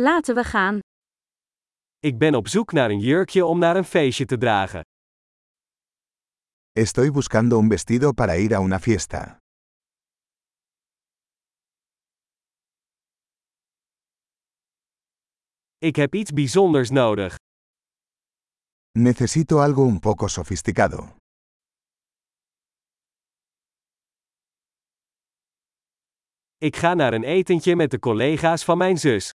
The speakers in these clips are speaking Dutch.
Laten we gaan. Ik ben op zoek naar een jurkje om naar een feestje te dragen. Estoy buscando un vestido para ir a una fiesta. Ik heb iets bijzonders nodig. Necesito algo un poco sofisticado. Ik ga naar een etentje met de collega's van mijn zus.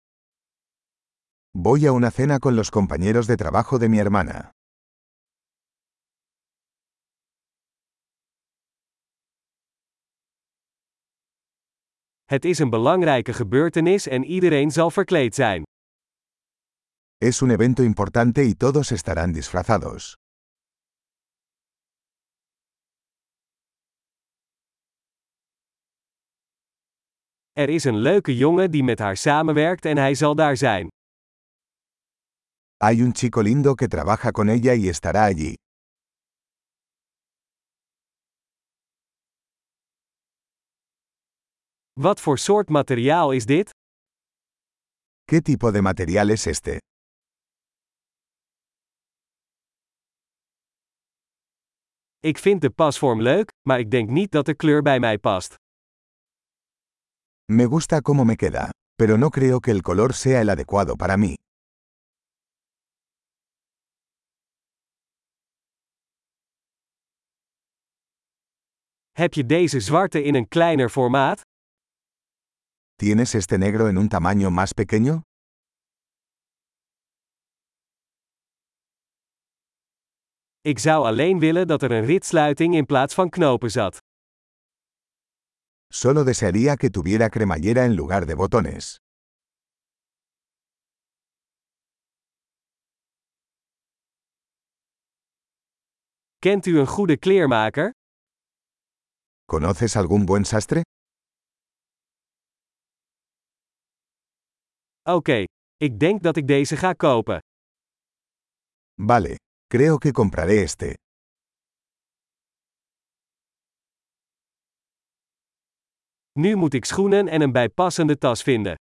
Voy a una cena con los compañeros de trabajo de mi hermana. Het is een belangrijke gebeurtenis en iedereen zal verkleed zijn. Es un evento importante y todos estarán disfrazados. Er is een leuke jongen die met haar samenwerkt en hij zal daar zijn. Hay un chico lindo que trabaja con ella y estará allí. Wat voor soort materiaal is dit? ¿Qué tipo de material es este? Ik vind de pasvorm leuk, maar ik denk niet dat de kleur bij mij past. Me gusta cómo me queda, pero no creo que el color sea el adecuado para mí. Heb je deze zwarte in een kleiner formaat? ¿Tienes este negro en un tamaño más pequeño? Ik zou alleen willen dat er een ritsluiting in plaats van knopen zat. Solo desearía que tuviera cremallera en lugar de botones. Kent u een goede kleermaker? ¿Conoces algún buen sastre? Oké, ik denk dat ik deze ga kopen. Vale, creo que compraré este. Nu moet ik schoenen en een bijpassende tas vinden.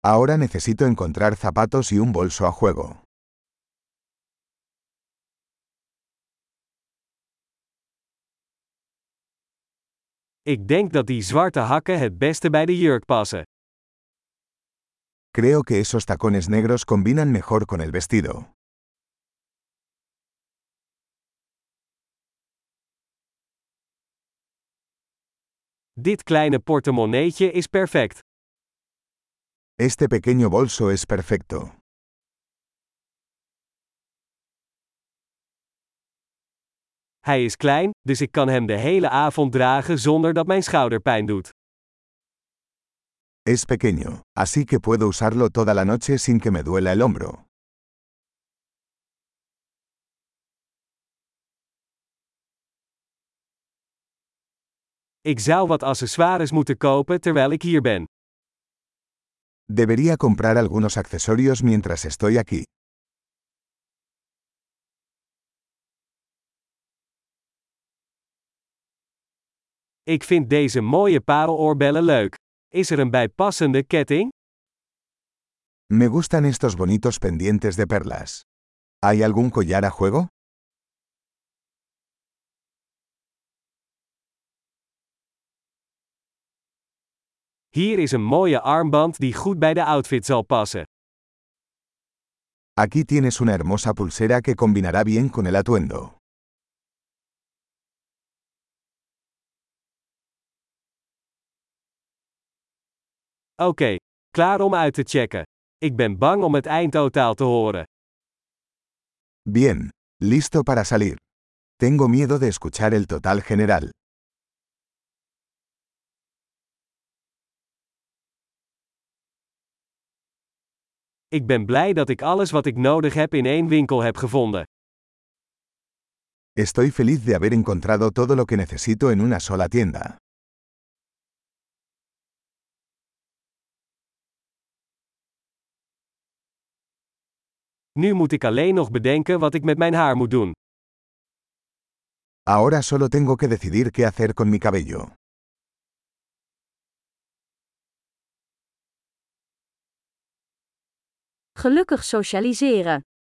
Ahora necesito encontrar zapatos y un bolso a juego. Ik denk dat die zwarte hakken het beste bij de jurk passen. Creo que esos tacones negros combinan mejor con el vestido. Dit kleine portemonneetje is perfect. Este pequeño bolso es perfecto. Hij is klein, dus ik kan hem de hele avond dragen zonder dat mijn schouder pijn doet. Es pequeño, así que puedo usarlo toda la noche sin que me duela el hombro. Ik zou wat accessoires moeten kopen terwijl ik hier ben. Debería comprar algunos accesorios mientras estoy aquí. Ik vind deze mooie pareloorbellen leuk. Is er een bijpassende ketting? Me gustan estos bonitos pendientes de perlas. ¿Hay algún collar a juego? Hier is een mooie armband die goed bij de outfit zal passen. Aquí tienes una hermosa pulsera que combinará bien con el atuendo. Oké, klaar om uit te checken. Ik ben bang om het eindtotaal te horen. Bien, listo para salir. Tengo miedo de escuchar el total general. Ik ben blij dat ik alles wat ik nodig heb in één winkel heb gevonden. Estoy feliz de haber encontrado todo lo que necesito en una sola tienda. Nu moet ik alleen nog bedenken wat ik met mijn haar moet doen. Ahora solo tengo que decidir qué hacer con mi cabello. Gelukkig socialiseren.